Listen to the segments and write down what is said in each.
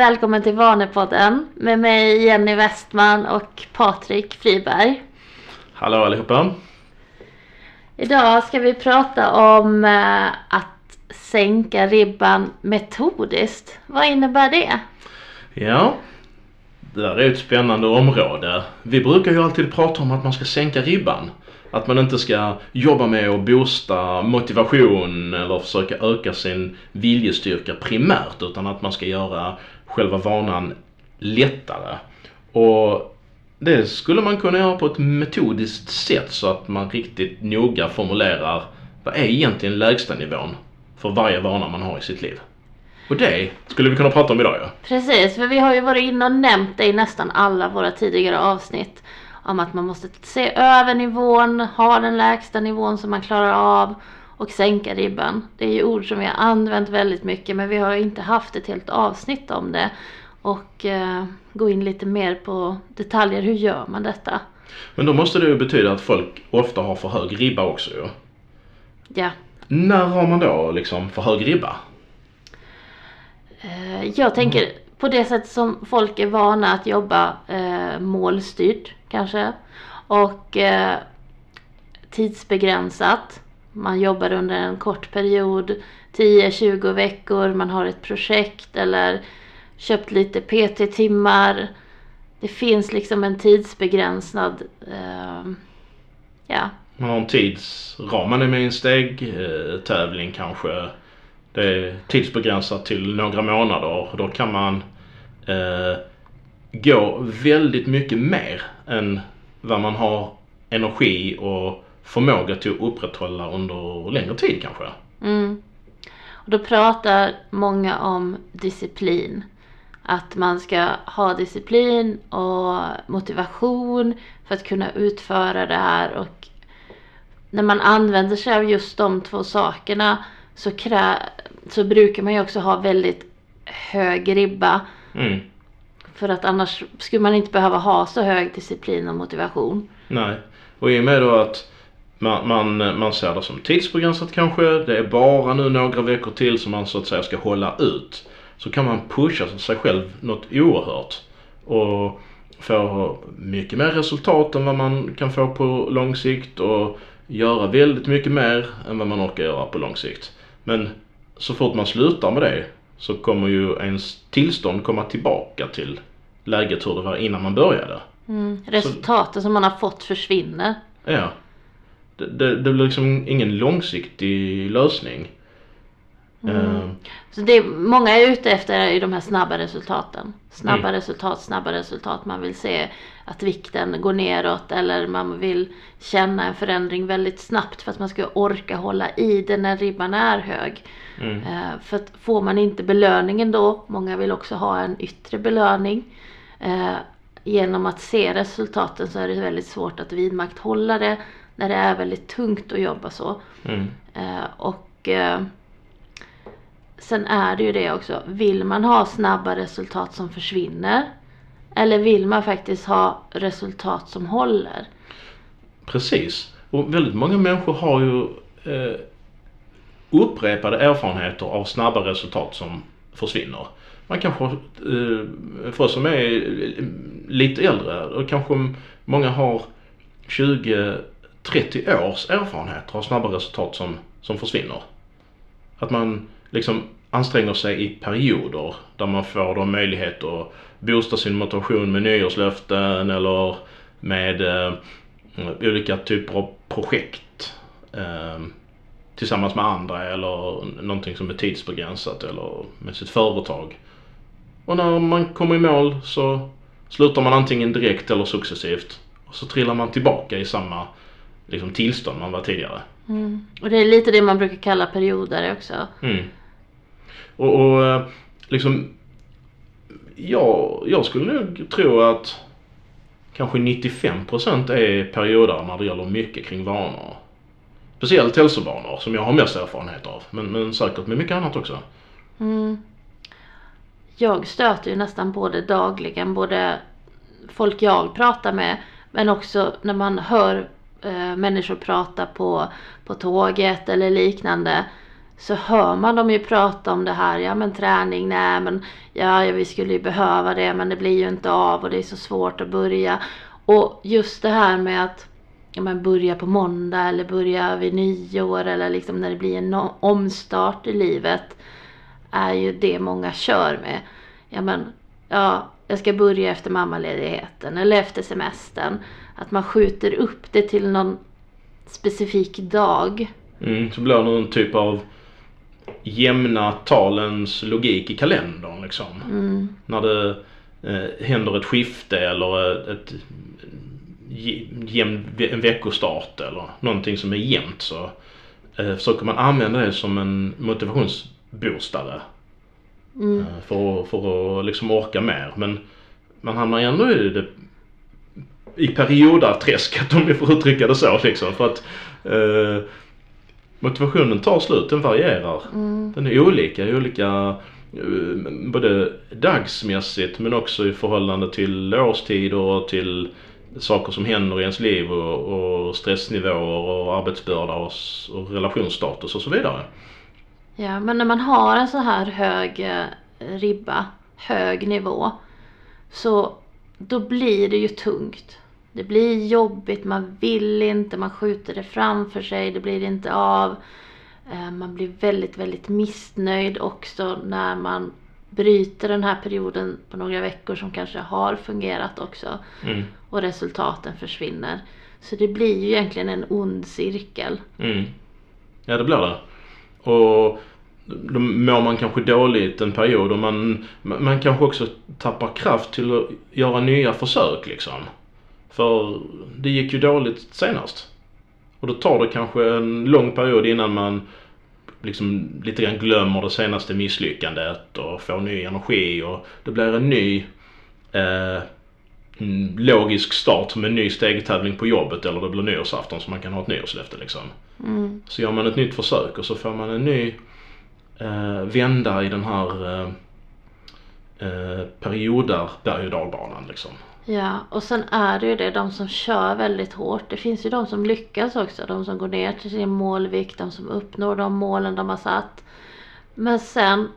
Välkommen till Vanepodden med mig Jenny Westman och Patrik Friberg. Hallå allihopa! Idag ska vi prata om eh, att sänka ribban metodiskt. Vad innebär det? Ja, det där är ett spännande område. Vi brukar ju alltid prata om att man ska sänka ribban. Att man inte ska jobba med att boosta motivation eller försöka öka sin viljestyrka primärt utan att man ska göra själva vanan lättare. Och det skulle man kunna göra på ett metodiskt sätt så att man riktigt noga formulerar vad är egentligen lägsta nivån för varje vana man har i sitt liv. Och det skulle vi kunna prata om idag ja. Precis, för vi har ju varit inne och nämnt det i nästan alla våra tidigare avsnitt. Om att man måste se över nivån, ha den lägsta nivån som man klarar av och sänka ribban. Det är ju ord som vi har använt väldigt mycket men vi har inte haft ett helt avsnitt om det. Och eh, gå in lite mer på detaljer, hur gör man detta? Men då måste det ju betyda att folk ofta har för hög ribba också ju. Ja. När har man då liksom för hög ribba? Eh, jag tänker på det sätt som folk är vana att jobba eh, målstyrt kanske. Och eh, tidsbegränsat. Man jobbar under en kort period, 10-20 veckor, man har ett projekt eller köpt lite PT-timmar. Det finns liksom en tidsbegränsad, eh, ja. Man har en tidsram, man är med i en stegtävling kanske. Det är tidsbegränsat till några månader. Då kan man eh, gå väldigt mycket mer än vad man har energi och förmåga till att upprätthålla under längre tid kanske. Mm. Och då pratar många om disciplin. Att man ska ha disciplin och motivation för att kunna utföra det här. Och när man använder sig av just de två sakerna så, krä så brukar man ju också ha väldigt hög ribba. Mm. För att annars skulle man inte behöva ha så hög disciplin och motivation. Nej, och i och med då att man, man, man ser det som tidsbegränsat kanske, det är bara nu några veckor till som man så att säga ska hålla ut. Så kan man pusha sig själv något oerhört. Och få mycket mer resultat än vad man kan få på lång sikt och göra väldigt mycket mer än vad man orkar göra på lång sikt. Men så fort man slutar med det så kommer ju ens tillstånd komma tillbaka till läget hur det var innan man började. Mm. Resultaten som man har fått försvinner. Ja. Det, det, det blir liksom ingen långsiktig lösning. Mm. Eh, Så det många är ute efter är ju de här snabba resultaten. Snabba Mm. resultat, snabba resultat. Man vill se att vikten går neråt eller man vill känna en förändring väldigt snabbt för att man ska orka hålla i det när ribban är hög. mm. Eh, för att får man inte belöningen då, många vill också ha en yttre belöning. Eh, genom att se resultaten så är det väldigt svårt att vidmakthålla det när det är väldigt tungt att jobba så. Mm. Eh, och eh, sen är det ju det också, vill man ha snabba resultat som försvinner? Eller vill man faktiskt ha resultat som håller? Precis. Och väldigt många människor har ju eh, upprepade erfarenheter av snabba resultat som försvinner. Man kanske, eh, för oss som är lite äldre, och kanske många har 20-30 års erfarenheter av snabba resultat som, som försvinner. Att man liksom anstränger sig i perioder där man får då möjlighet att boosta sin motivation med nyårslöften eller med eh, olika typer av projekt eh, tillsammans med andra eller någonting som är tidsbegränsat eller med sitt företag. Och när man kommer i mål så slutar man antingen direkt eller successivt och så trillar man tillbaka i samma liksom, tillstånd man var tidigare. Mm. Och det är lite det man brukar kalla perioder också. Mm. Och, och eh, liksom, ja, jag skulle nog tro att kanske 95% är perioder när det gäller mycket kring vanor. Speciellt hälsovanor som jag har mest erfarenhet av. Men, men säkert med mycket annat också. Mm. Jag stöter ju nästan på det dagligen, både folk jag pratar med men också när man hör eh, människor prata på, på tåget eller liknande så hör man dem ju prata om det här. Ja men träning, nej men ja, ja vi skulle ju behöva det men det blir ju inte av och det är så svårt att börja. Och just det här med att ja, men börja på måndag eller börja vid nyår eller liksom när det blir en omstart i livet är ju det många kör med. Ja men, ja, jag ska börja efter mammaledigheten eller efter semestern. Att man skjuter upp det till någon specifik dag. Mm, så blir det någon typ av jämna talens logik i kalendern liksom. Mm, När det eh, händer ett skifte eller ett ge- jämn, en veckostart eller någonting som är jämnt så eh, försöker man använda det som en motivationsboostare. mm, eh, För, för att liksom orka mer. Men man hamnar ändå i det i periodarträsket om vi får uttrycka det så liksom. För att eh, motivationen tar slut, den varierar. mm, Den är olika i olika eh, både dagsmässigt men också i förhållande till årstider och till saker som händer i ens liv och, och stressnivåer och arbetsbörda och, och relationsstatus och så vidare. Ja, men när man har en så här hög eh, ribba, hög nivå, så då blir det ju tungt. Det blir jobbigt, man vill inte, man skjuter det framför sig, det blir inte av. Eh, Man blir väldigt, väldigt missnöjd också när man bryter den här perioden på några veckor som kanske har fungerat också Mm. och resultaten försvinner. Så det blir ju egentligen en ond cirkel. Mm. Ja det blir det. Och då mår man kanske dåligt en period och man, man kanske också tappar kraft till att göra nya försök liksom. För det gick ju dåligt senast. Och då tar det kanske en lång period innan man liksom lite grann glömmer det senaste misslyckandet och får ny energi och det blir en ny eh, logisk start som en ny stegtävling på jobbet eller det blir nyårsafton så man kan ha ett nyårslöfte liksom. Mm. Så gör man ett nytt försök och så får man en ny eh, vända i den här eh, eh, periodar berg och dalbanan liksom. Ja, och sen är det ju det, de som kör väldigt hårt. Det finns ju de som lyckas också. De som går ner till sin målvikt, de som uppnår de målen de har satt. Men sen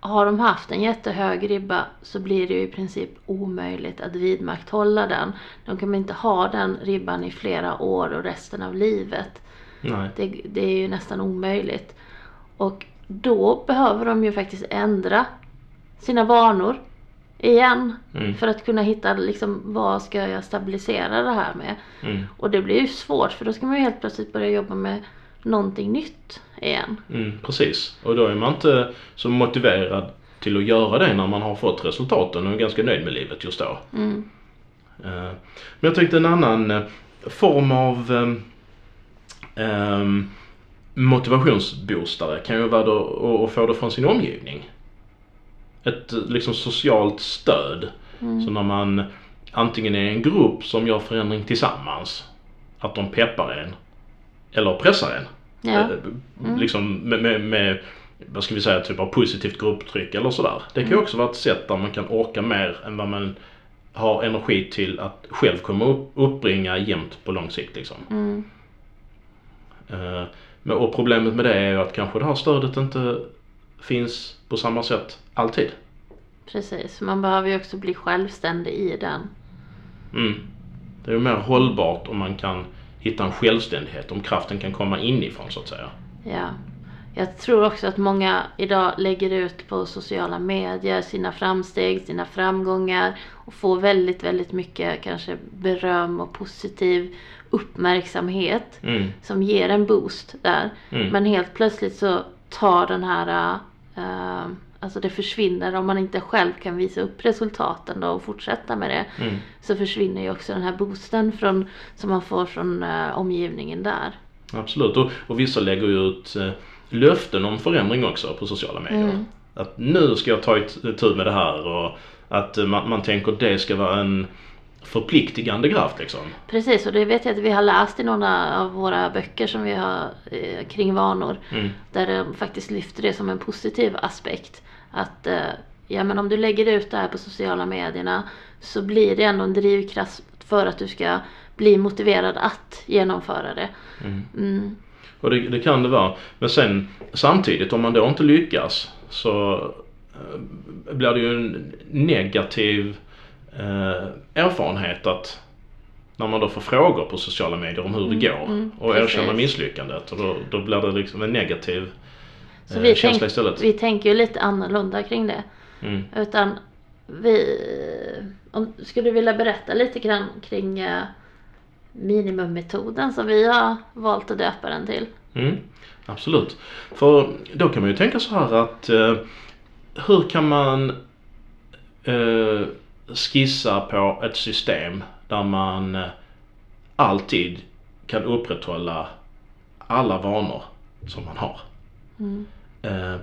har de haft en jättehög ribba så blir det ju i princip omöjligt att vidmakthålla den. De kommer inte ha den ribban i flera år och resten av livet. Nej. Det, det är ju nästan omöjligt. Och då behöver de ju faktiskt ändra sina vanor igen. Mm. För att kunna hitta liksom, vad ska jag stabilisera det här med. Mm. Och det blir ju svårt för då ska man ju helt plötsligt börja jobba med någonting nytt igen. Mm, precis. Och då är man inte så motiverad till att göra det när man har fått resultaten och är ganska nöjd med livet just då. Mm. Eh, Men jag tänkte en annan eh, form av ehm, motivationsboostare kan ju vara att- få det från sin omgivning. Ett liksom socialt stöd. Så när man antingen är en grupp som gör förändring tillsammans, att de peppar en eller pressar en. Ja. Eh, Liksom med, med, med, vad ska vi säga, typ av positivt grupptryck eller sådär. Det kan ju också vara ett sätt där man kan orka mer än vad man har energi till att själv komma upp, uppbringa jämt på lång sikt liksom. Mm. Men, och problemet med det är ju att kanske det här stödet inte finns på samma sätt alltid. Precis, man behöver ju också bli självständig i den. Mm. Det är ju mer hållbart om man kan hitta en självständighet, om kraften kan komma inifrån så att säga. Ja. Jag tror också att många idag lägger ut på sociala medier sina framsteg, sina framgångar och får väldigt, väldigt mycket kanske beröm och positiv uppmärksamhet Mm. som ger en boost där. Mm. Men helt plötsligt så tar den här, eh, alltså det försvinner om man inte själv kan visa upp resultaten då och fortsätta med det. Mm. Så försvinner ju också den här boosten från, som man får från eh, omgivningen där. Absolut. Och, och vissa lägger ju ut eh, löften om förändring också på sociala medier. Mm. Att nu ska jag ta tur med det här och att man, man tänker det ska vara en förpliktigande kraft liksom. Precis, och det vet jag att vi har läst i några av våra böcker som vi har eh, kring vanor. Mm. Där de faktiskt lyfter det som en positiv aspekt. Att eh, ja, men om du lägger ut det här på sociala medierna så blir det ändå en drivkraft för att du ska bli motiverad att genomföra det. Mm. Mm. Och det, det kan det vara. Men sen samtidigt om man då inte lyckas så eh, blir det ju en negativ eh, erfarenhet att när man då får frågor på sociala medier om hur det går mm, och precis. erkänner misslyckandet och då, då blir det liksom en negativ Så eh, vi, känsla tänk, istället. vi tänker ju lite annorlunda kring det. Mm. Utan vi... Om, skulle du vilja berätta lite grann kring eh, minimummetoden som vi har valt att döpa den till? Mm, absolut. För då kan man ju tänka så här att eh, hur kan man eh, skissa på ett system där man eh, alltid kan upprätthålla alla vanor som man har. Mm. Eh,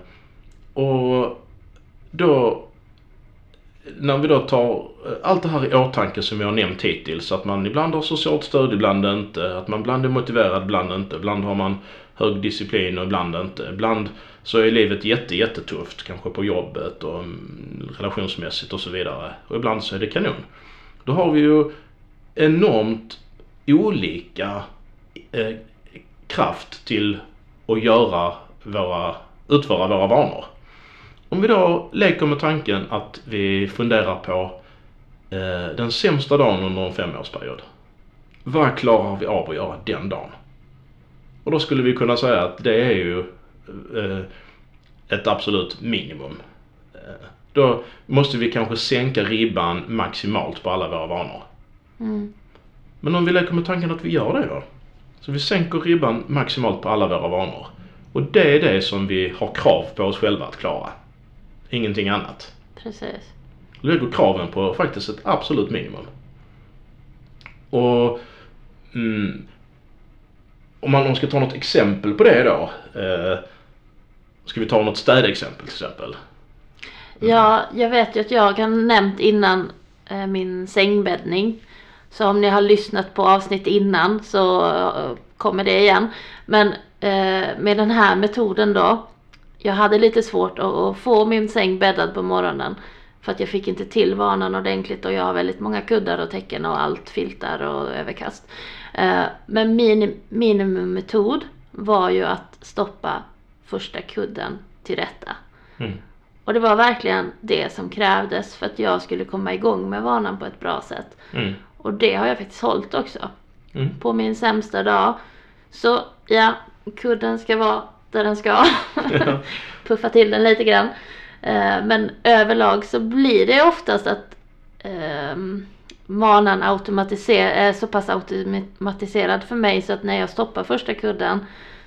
och då när vi då tar eh, allt det här i åtanke som jag har nämnt hittills, att man ibland har socialt stöd, ibland inte, att man ibland är motiverad, ibland inte, ibland har man hög disciplin och ibland inte. Ibland så är livet jätte, jättetufft, kanske på jobbet och mm, relationsmässigt och så vidare. Och ibland så är det kanon. Då har vi ju enormt olika eh, kraft till att göra våra, utföra våra vanor. Om vi då leker med tanken att vi funderar på eh, den sämsta dagen under en femårsperiod. Vad klarar vi av att göra den dagen? Och då skulle vi kunna säga att det är ju eh, ett absolut minimum. Eh, då måste vi kanske sänka ribban maximalt på alla våra vanor. Mm. Men om vi leker med tanken att vi gör det då? Så vi sänker ribban maximalt på alla våra vanor. Och det är det som vi har krav på oss själva att klara. Ingenting annat. Precis. Då kraven på faktiskt ett absolut minimum. Och mm, om man om man ska ta något exempel på det då. Eh, ska vi ta något städexempel till exempel? Ja, jag vet ju att jag har nämnt innan eh, min sängbäddning. Så om ni har lyssnat på avsnitt innan så eh, kommer det igen. Men eh, med den här metoden då. Jag hade lite svårt att, att få min säng bäddad på morgonen. För att jag fick inte till vanan ordentligt och jag har väldigt många kuddar och täcken och allt, filtar och överkast. Eh, men min minimummetod var ju att stoppa första kudden till rätta. Mm. Och det var verkligen det som krävdes för att jag skulle komma igång med vanan på ett bra sätt. Mm. Och det har jag faktiskt hållit också. Mm. På min sämsta dag. Så ja, kudden ska vara där den ska. Puffa till den lite grann. Eh, men överlag så blir det oftast att ehm, vanan automatiser- är så pass automatiserad för mig så att när jag stoppar första kudden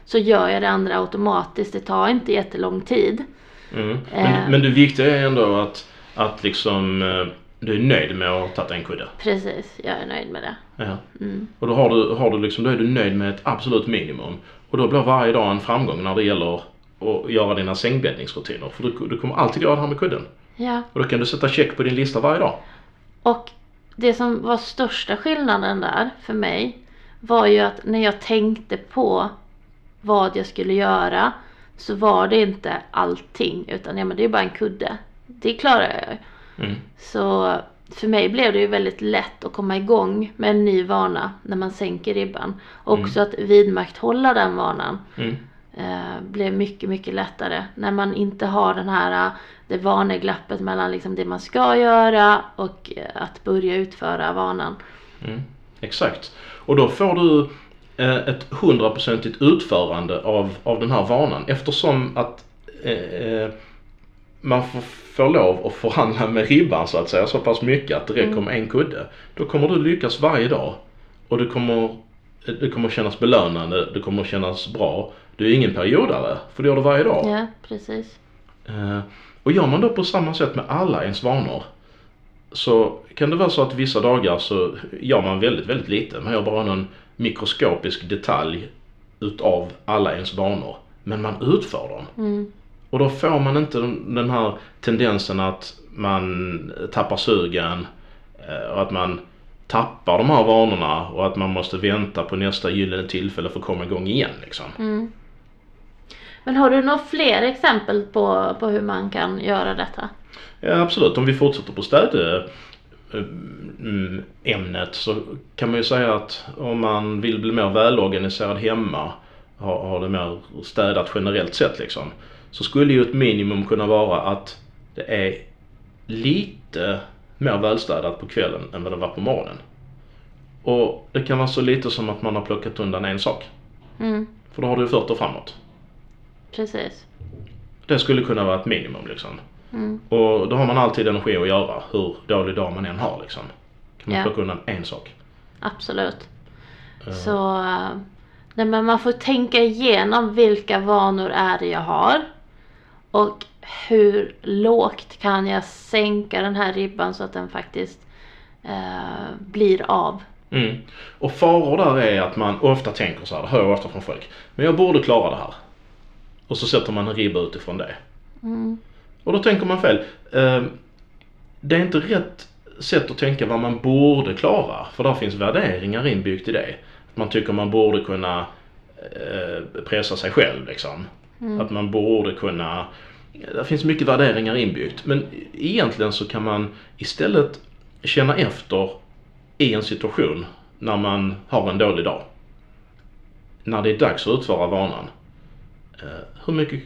så gör jag det andra automatiskt. Det tar inte jättelång tid. Mm. Eh. Men, men det viktiga är ändå att, att liksom eh, du är nöjd med att ha tagit en kudde. Precis, jag är nöjd med det. Ja. Mm. Och då har du, har du liksom, då är du nöjd med ett absolut minimum. Och då blir varje dag en framgång när det gäller att göra dina sängbäddningsrutiner. För du, du kommer alltid göra det här med kudden. Ja, Och då kan du sätta check på din lista varje dag. och det som var största skillnaden där för mig var ju att när jag tänkte på vad jag skulle göra så var det inte allting utan ja men det är bara en kudde. Det klarar jag ju. Mm. Så för mig blev det ju väldigt lätt att komma igång med en ny vana när man sänker ribban. Också att vidmakthålla den vanan Mm. eh, blev mycket, mycket lättare när man inte har den här, eh, det vaneglappet mellan liksom det man ska göra och eh, att börja utföra vanan. Mm. Exakt. Och då får du eh, ett hundraprocentigt utförande av, av den här vanan eftersom att eh, man får, får lov att förhandla med ribban så att säga så pass mycket att det räcker med en kudde. Då kommer du lyckas varje dag och det kommer, det kommer kännas belönande, det kommer kännas bra. Du är ingen periodare, för det gör du varje dag. Ja, precis. Eh, och gör man då på samma sätt med alla ens vanor så kan det vara så att vissa dagar så gör man väldigt, väldigt lite. Man gör bara någon mikroskopisk detalj utav alla ens vanor. Men man utför dem. Mm. Och då får man inte den här tendensen att man tappar sugen eh, och att man tappar de här vanorna och att man måste vänta på nästa gyllene tillfälle för att komma igång igen liksom. Mm. Men har du några fler exempel på, på hur man kan göra detta? Ja, absolut. Om vi fortsätter på städ eh, mm, så kan man ju säga att om man vill bli mer välorganiserad hemma ha, ha det mer städat generellt sett liksom. Så skulle ju ett minimum kunna vara att det är lite mer välstädat på kvällen än vad det var på morgonen. Och det kan vara så lite som att man har plockat undan en sak. Mm. För då har du fört det framåt. Precis. Det skulle kunna vara ett minimum liksom. Mm. Och då har man alltid energi att göra hur dålig dag man än har liksom. Kan man Ja. plocka undan en sak. Absolut. Eh, Så eh, nej, men man får tänka igenom vilka vanor är det jag har. Och hur lågt kan jag sänka den här ribban så att den faktiskt eh, blir av. Mm. Och faror där är att man ofta tänker så här, det hör jag ofta från folk. Men jag borde klara det här. Och så sätter man en ribba utifrån det. Mm. Och då tänker man fel. Eh, det är inte rätt sätt att tänka vad man borde klara. För där finns värderingar inbyggt i det. Man tycker man borde kunna eh, pressa sig själv liksom. Mm. Att man borde kunna... Det finns mycket värderingar inbyggt. Men egentligen så kan man istället känna efter i en situation när man har en dålig dag. När det är dags att utföra vanan. Eh, hur mycket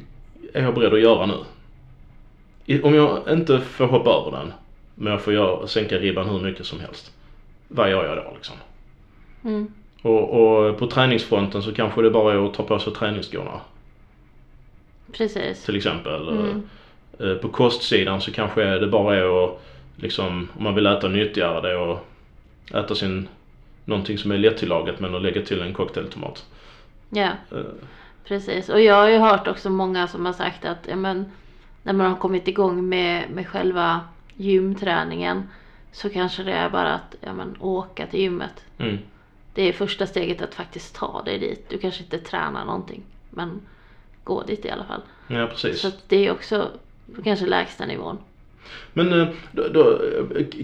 är jag beredd att göra nu? Om jag inte får hoppa över den, men jag får göra, sänka ribban hur mycket som helst. Vad gör jag då liksom? Mm. Och, och på träningsfronten så kanske det bara är att ta på sig träningsskorna Precis. till exempel. Mm. Eh, På kostsidan så kanske det bara är att liksom, om man vill äta nyttigare det är att äta sin, någonting som är lättillagat men att lägga till en cocktailtomat. Ja. Eh, Precis, och jag har ju hört också många som har sagt att ja, men, när man har kommit igång med, med själva gymträningen så kanske det är bara att ja, men, åka till gymmet. Mm. Det är första steget att faktiskt ta dig dit. Du kanske inte tränar någonting men gå dit i alla fall. Ja precis. Så det är också kanske lägsta nivån. Men eh, då, då,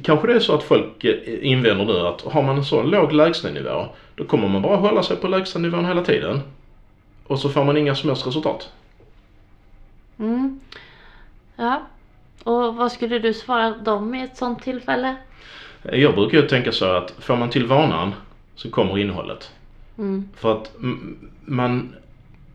kanske det är så att folk eh, invänder nu att har man en så låg lägstanivå då kommer man bara hålla sig på lägstanivån hela tiden. Och så får man inga som helst resultat. Mm. Ja. Och vad skulle du svara dem i ett sånt tillfälle? Eh, Jag brukar ju tänka så att får man till vanan så kommer innehållet. Mm. För att man,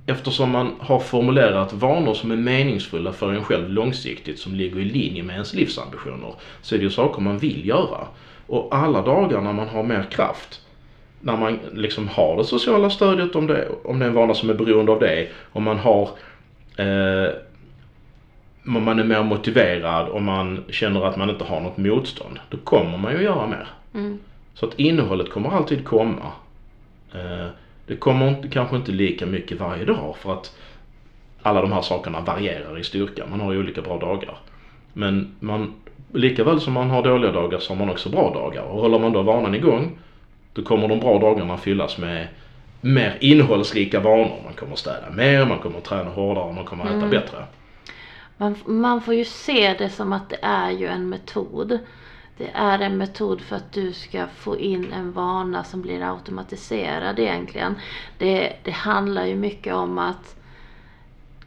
eftersom man har formulerat vanor som är meningsfulla för en själv långsiktigt, som ligger i linje med ens livsambitioner, så är det ju saker man vill göra. Och alla dagar när man har mer kraft, när man liksom har det sociala stödet, om det, om det är en vana som är beroende av det, om man har eh, om man är mer motiverad och man känner att man inte har något motstånd, då kommer man ju göra mer. Mm. Så att innehållet kommer alltid komma. Eh, Det kommer inte, kanske inte lika mycket varje dag för att alla de här sakerna varierar i styrka. Man har ju olika bra dagar. Men man, lika väl som man har dåliga dagar så har man också bra dagar. Och håller man då vanan igång då kommer de bra dagarna fyllas med mer innehållsrika vanor. Man kommer städa mer, man kommer träna hårdare, man kommer äta Mm. bättre. Man, man får ju se det som att det är ju en metod. Det är en metod för att du ska få in en vana som blir automatiserad egentligen. Det, det handlar ju mycket om att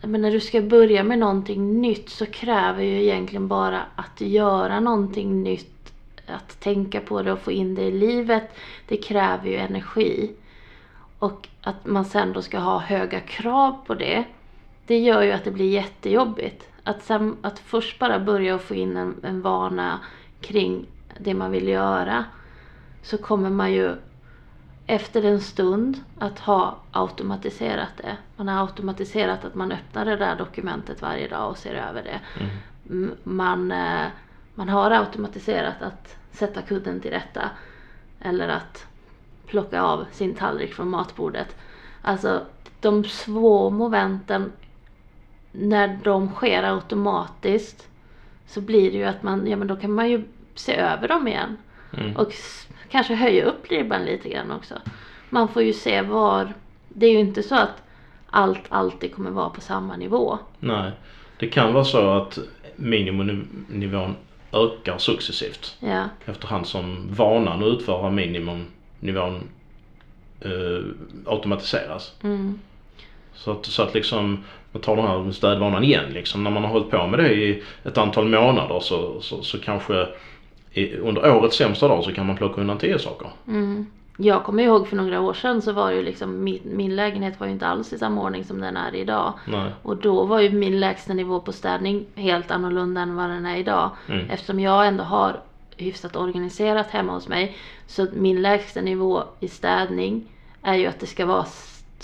men när du ska börja med någonting nytt så kräver ju egentligen bara att göra någonting nytt. Att tänka på det och få in det i livet. Det kräver ju energi. Och att man sen då ska ha höga krav på det. Det gör ju att det blir jättejobbigt. Att, sen, att först bara börja och få in en, en vana kring det man vill göra. Så kommer man ju efter en stund att ha automatiserat det. Man har automatiserat att man öppnar det där dokumentet varje dag och ser över det. Mm. Man, eh, man har automatiserat att sätta kudden till rätta. Eller att plocka av sin tallrik från matbordet. Alltså de små momenten när de sker automatiskt så blir det ju att man, ja men då kan man ju se över dem igen. Mm. Och kanske höja upp ribban lite grann också. Man får ju se var, det är ju inte så att allt alltid kommer vara på samma nivå. Nej. Det kan vara så att miniminivån ökar successivt. Ja, efterhand som vanan att utföra minimumnivån eh, automatiseras. mm, Så att, så att liksom, man tar den här städvanan igen liksom. När man har hållit på med det i ett antal månader så, så, så kanske i, under årets sämsta dag så kan man plocka undan tio saker. mm. jag kommer ihåg för några år sedan så var ju liksom min, min lägenhet var ju inte alls i samma ordning som den är idag. Nej. Och då var ju min lägsta nivå på städning helt annorlunda än vad den är idag. Mm. Eftersom jag ändå har hyfsat organiserat hemma hos mig. Så min lägsta nivå i städning är ju att det ska vara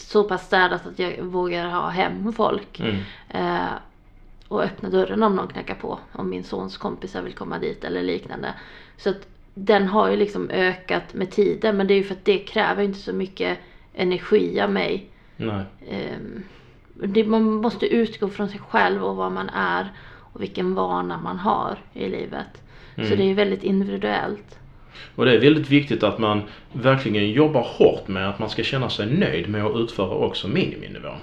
så pass städat att jag vågar ha hem folk. Mm. Eh, och öppna dörren om någon knackar på. Om min sons kompisar vill komma dit eller liknande. Så att den har ju liksom ökat med tiden. Men det är ju för att det kräver inte så mycket energi av mig. Nej. Ehm, det, man måste utgå från sig själv och vad man är. Och vilken vana man har i livet. Så Mm. det är väldigt individuellt. Och det är väldigt viktigt att man verkligen jobbar hårt med att man ska känna sig nöjd med att utföra också miniminivån.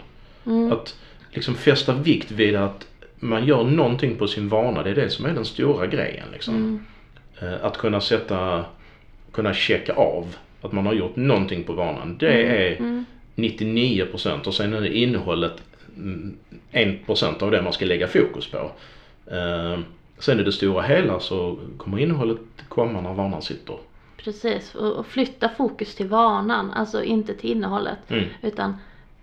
Mm. Att liksom fästa vikt vid att man gör någonting på sin vana, det är det som är den stora grejen liksom. Mm. Eh, Att kunna sätta, kunna checka av att man har gjort någonting på vanan. Det är Mm. 99% och sen är innehållet mm, 1% av det man ska lägga fokus på. Sen i det stora hela så kommer innehållet komma när vanan sitter. Precis, och, och flytta fokus till vanan. Alltså inte till innehållet. Mm, Utan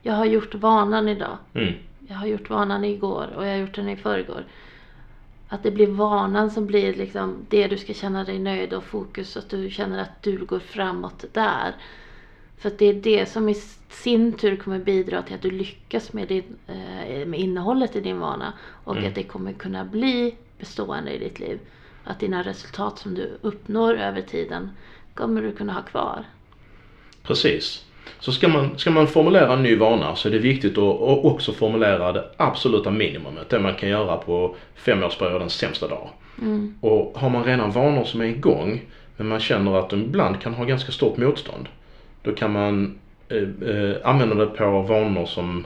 jag har gjort vanan idag. mm, Jag har gjort vanan igår och jag har gjort den i förrgår. Att det blir vanan som blir liksom det du ska känna dig nöjd och fokus. Att du känner att du går framåt där. För att det är det som i sin tur kommer bidra till att du lyckas med, din, eh, med innehållet i din vana. Och Mm. att det kommer kunna bli bestående i ditt liv. Att dina resultat som du uppnår över tiden kommer du kunna ha kvar. precis. Så ska man, ska man formulera en ny vana så är det viktigt att också formulera det absoluta minimumet. Det man kan göra på femårsperiodens sämsta dag. Mm. Och har man redan vanor som är igång men man känner att de ibland kan ha ganska stort motstånd. Då kan man eh, eh, använda det på vanor som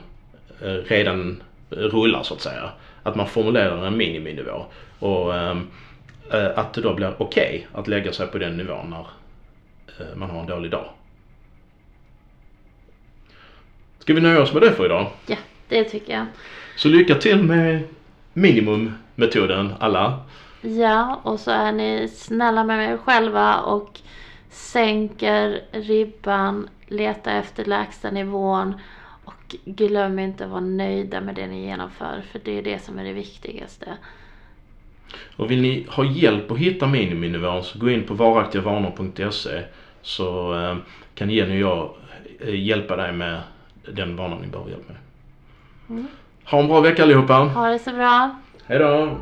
eh, redan rullar så att säga. Att man formulerar en miniminivå. Och ehm, eh, att det då blir okej att lägga sig på den nivån när eh, man har en dålig dag. Ska vi nöja oss med det för idag? Ja, det tycker jag. Så lycka till med minimummetoden alla. Ja, och så är ni snälla med er själva och sänker ribban, leta efter lägsta nivån glöm inte att vara nöjda med det ni genomför för det är det som är det viktigaste. Och vill ni ha hjälp att hitta miniminivån så gå in på varaktigavanor.se så eh, kan Jenny och jag eh, hjälpa dig med den vanan ni behöver hjälp med. Mm. Ha en bra vecka allihopa! Ha det så bra! Hejdå!